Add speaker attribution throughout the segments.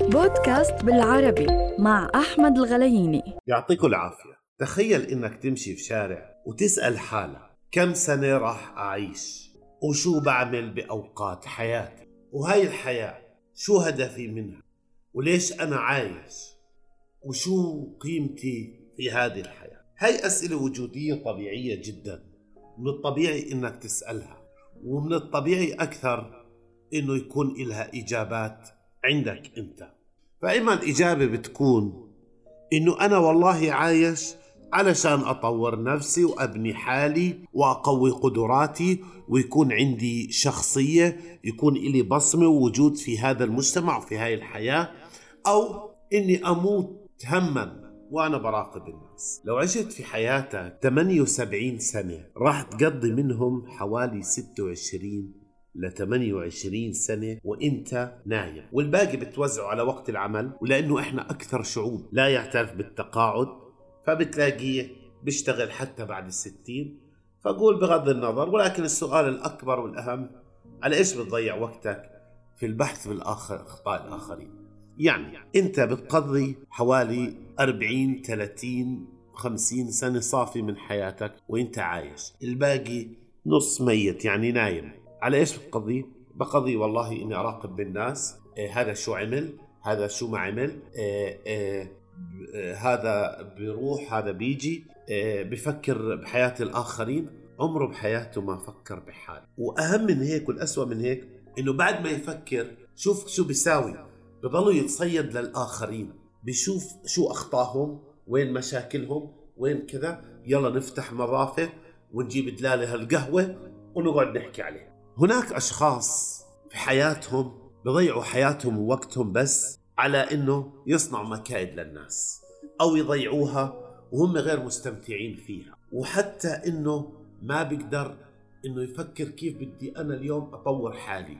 Speaker 1: بودكاست بالعربي مع أحمد الغلييني.
Speaker 2: يعطيكم العافية. تخيل إنك تمشي في شارع وتسأل حالك كم سنة راح أعيش؟ وشو بعمل بأوقات حياتي؟ وهاي الحياة شو هدفي منها؟ وليش أنا عايش؟ وشو قيمتي في هذه الحياة؟ هاي أسئلة وجودية طبيعية جدا. من الطبيعي إنك تسألها ومن الطبيعي أكثر إنه يكون إلها إجابات عندك أنت. فإما الإجابة بتكون إنه أنا والله عايش علشان أطور نفسي وأبني حالي وأقوي قدراتي ويكون عندي شخصية يكون إلي بصمة ووجود في هذا المجتمع وفي هاي الحياة أو إني أموت هما وأنا براقب الناس. لو عشت في حياتك 78 سنة راح تقضي منهم حوالي 26 ل 28 سنة وإنت نايم. والباقي بتوزعه على وقت العمل ولأنه إحنا أكثر شعوب لا يعترف بالتقاعد فبتلاقيه بيشتغل حتى بعد الستين. فقول بغض النظر ولكن السؤال الأكبر والأهم على إيش بتضيع وقتك في البحث في الآخر أخطاء الآخرين؟ يعني أنت بتقضي حوالي 40 30 50 سنة صافي من حياتك وأنت عايش. الباقي نص ميت يعني نايم. على إيش بتقضي؟ بقضي والله إني أراقب بالناس إيه هذا شو عمل؟ هذا شو ما عمل؟ إيه إيه هذا بيروح هذا بيجي. بفكر بحياة الآخرين. عمره بحياته ما فكر بحاله. وأهم من هيك والأسوأ من هيك إنه بعد ما يفكر شوف شو بيساوي. بضلوا يتصيد للآخرين. بيشوف شو أخطاهم وين مشاكلهم وين كذا. يلا نفتح مرافق ونجيب دلالة هالقهوة ونقعد نحكي عليه. هناك أشخاص في حياتهم بضيعوا حياتهم ووقتهم بس على إنه يصنعوا مكائد للناس أو يضيعوها وهم غير مستمتعين فيها. وحتى إنه ما بيقدر إنه يفكر كيف بدي أنا اليوم أطور حالي.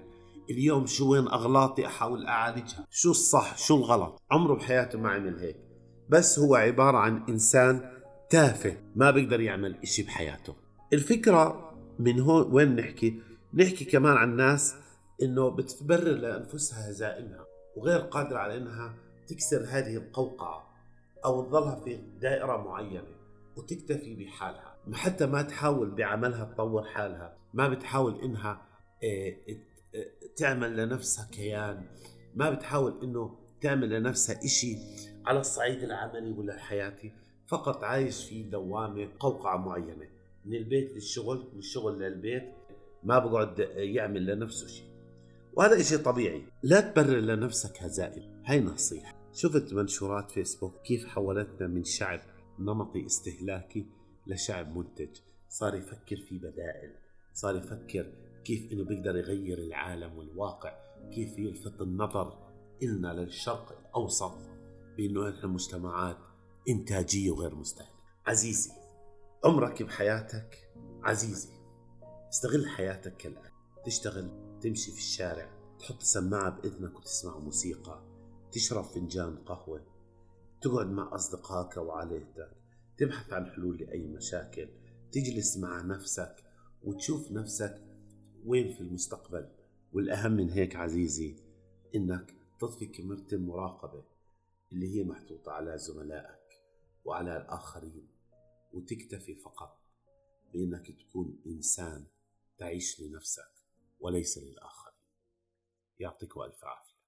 Speaker 2: اليوم شو وين أغلاطي أحاول أعالجها. شو الصح؟ شو الغلط؟ عمره بحياته ما عمل هيك. بس هو عبارة عن إنسان تافه ما بيقدر يعمل إشي بحياته. الفكرة من هون وين نحكي؟ نحكي كمان عن ناس إنه بتبرر لأنفسها هزائمها وغير قادرة على إنها تكسر هذه القوقعة أو تظلها في دائرة معينة وتكتفي بحالها. حتى ما تحاول بعملها تطور حالها ما بتحاول إنها تعمل لنفسها كيان ما بتحاول إنه تعمل لنفسها إشي على الصعيد العملي ولا الحياتي فقط عايش في دوامة قوقعة معينة من البيت للشغل من الشغل للبيت ما بقعد يعمل لنفسه شيء. وهذا إشي طبيعي. لا تبرر لنفسك هزائم. هاي نصيحة. شفت منشورات فيسبوك كيف حولتنا من شعب نمطي استهلاكي لشعب منتج. صار يفكر في بدائل. صار يفكر كيف إنه بيقدر يغير العالم والواقع. كيف يلفت النظر إلنا للشرق الأوسط بأنه إحنا مجتمعات إنتاجية وغير مستهلكة. عزيزي عمرك بحياتك عزيزي. استغل حياتك كالآن. تشتغل تمشي في الشارع تحط سماعة بإذنك وتسمع موسيقى تشرب فنجان قهوة تقعد مع أصدقائك وعائلتك تبحث عن حلول لأي مشاكل تجلس مع نفسك وتشوف نفسك وين في المستقبل. والأهم من هيك عزيزي إنك تطفي كاميرا المراقبة اللي هي محطوطة على زملائك وعلى الآخرين وتكتفي فقط بأنك تكون إنسان تعيش لنفسك وليس للآخرين. يعطيك ألف عافية.